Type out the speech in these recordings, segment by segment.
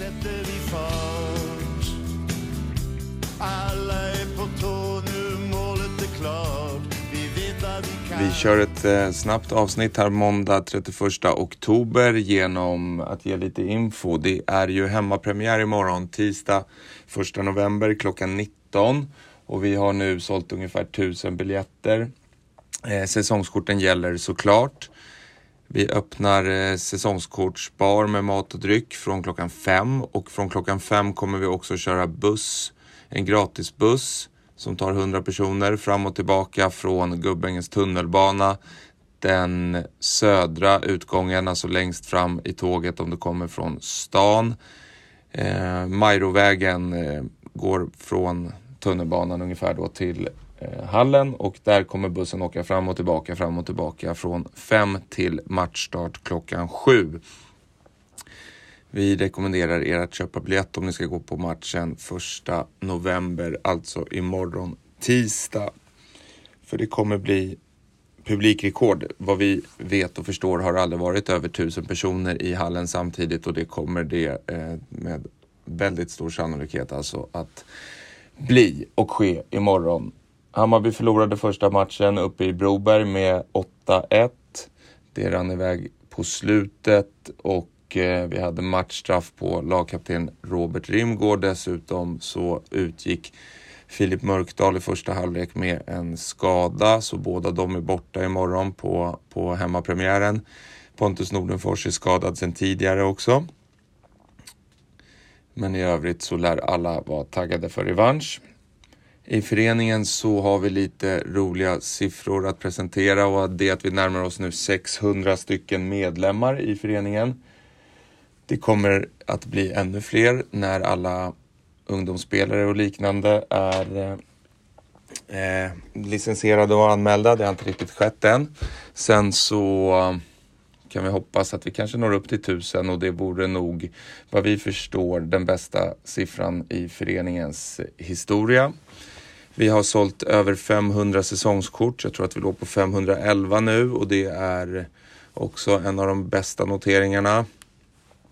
sätter vi fart. Alla är på tå nu, målet är klart. Vi vet att vi kan. Vi kör ett eh, snabbt avsnitt här måndag 31 oktober genom att ge lite info. Det är ju hemmapremiär imorgon tisdag 1 november klockan 19 och vi har nu sålt ungefär 1000 biljetter. Eh, säsongskorten gäller såklart. Vi öppnar eh, säsongskortsbar med mat och dryck från klockan fem och från klockan fem kommer vi också köra buss, en gratisbuss som tar 100 personer fram och tillbaka från Gubbängens tunnelbana. Den södra utgången, alltså längst fram i tåget om du kommer från stan. Eh, Majrovägen eh, går från tunnelbanan ungefär då till eh, hallen och där kommer bussen åka fram och tillbaka, fram och tillbaka från 5 till matchstart klockan 7. Vi rekommenderar er att köpa biljett om ni ska gå på matchen 1 november, alltså imorgon tisdag. För det kommer bli publikrekord. Vad vi vet och förstår har det aldrig varit över tusen personer i hallen samtidigt och det kommer det eh, med väldigt stor sannolikhet alltså att bli och ske imorgon. Hammarby förlorade första matchen uppe i Broberg med 8-1. Det rann iväg på slutet och eh, vi hade matchstraff på lagkapten Robert Rimgård. Dessutom så utgick Filip Mörkdal i första halvlek med en skada, så båda de är borta imorgon på, på hemmapremiären. Pontus Nordenfors är skadad sedan tidigare också. Men i övrigt så lär alla vara taggade för revansch. I föreningen så har vi lite roliga siffror att presentera och det är att vi närmar oss nu 600 stycken medlemmar i föreningen. Det kommer att bli ännu fler när alla ungdomsspelare och liknande är eh, eh licensierade och anmälda. Det har inte riktigt skett än. Sen så kan vi hoppas att vi kanske når upp till 1000 och det vore nog vad vi förstår den bästa siffran i föreningens historia. Vi har sålt över 500 säsongskort. Jag tror att vi låg på 511 nu och det är också en av de bästa noteringarna.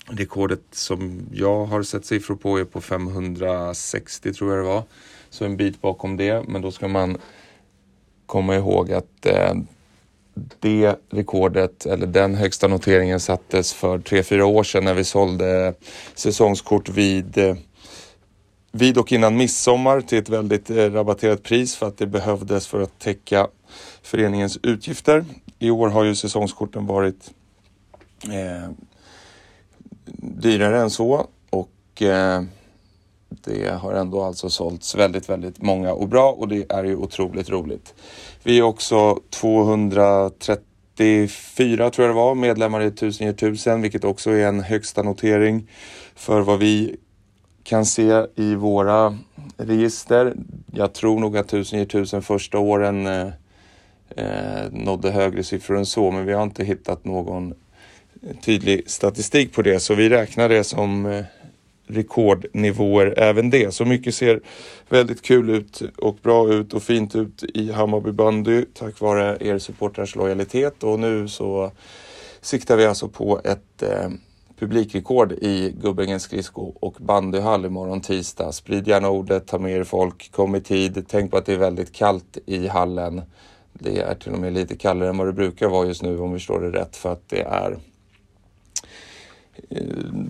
Rekordet som jag har sett siffror på är på 560 tror jag det var. Så en bit bakom det. Men då ska man komma ihåg att eh, det rekordet, eller den högsta noteringen sattes för 3-4 år sedan när vi sålde säsongskort vid, eh, vid och innan midsommar till ett väldigt eh, rabatterat pris för att det behövdes för att täcka föreningens utgifter. I år har ju säsongskorten varit eh, dyrare än så och eh, det har ändå alltså sålts väldigt, väldigt många och bra och det är ju otroligt roligt. Vi är också 234 tror jag det var medlemmar i 1000 ger 1000 vilket också är en högsta notering för vad vi kan se i våra register. Jag tror nog att 1000 ger 1000 första åren eh, eh, nådde högre siffror än så men vi har inte hittat någon tydlig statistik på det så vi räknar det som eh, rekordnivåer även det. Så mycket ser väldigt kul ut och bra ut och fint ut i Hammarby bandy tack vare er supportrars lojalitet och nu så siktar vi alltså på ett eh, publikrekord i Gubbängens skridsko och bandyhall imorgon tisdag. Sprid gärna ordet, ta med er folk, kom i tid. Tänk på att det är väldigt kallt i hallen. Det är till och med lite kallare än vad det brukar vara just nu om vi förstår det rätt för att det är Eh,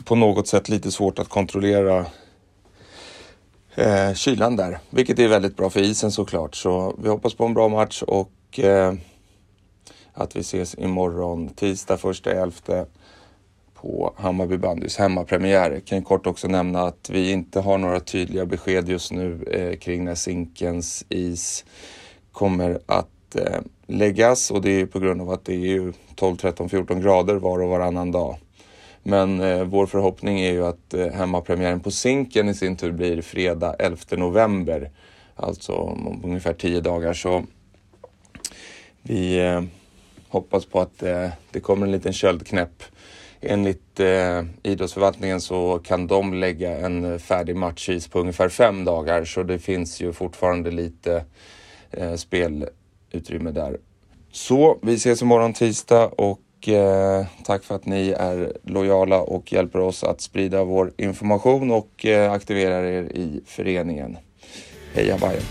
på något sätt lite svårt att kontrollera eh, kylan där, vilket är väldigt bra för isen såklart. Så vi hoppas på en bra match och eh, att vi ses imorgon tisdag första elfte på Hammarby bandys hemmapremiär. Jag kan kort också nämna att vi inte har några tydliga besked just nu eh, kring när Zinkens is kommer att eh, läggas och det är på grund av att det är ju 12, 13, 14 grader var och varannan dag. Men eh, vår förhoppning är ju att eh, hemmapremiären på Zinken i sin tur blir fredag 11 november. Alltså om ungefär tio dagar. Så vi eh, hoppas på att eh, det kommer en liten köldknäpp. Enligt eh, idrottsförvaltningen så kan de lägga en färdig matchis på ungefär fem dagar. Så det finns ju fortfarande lite eh, spelutrymme där. Så vi ses imorgon tisdag och och eh, tack för att ni är lojala och hjälper oss att sprida vår information och eh, aktiverar er i föreningen. Heja Bajen!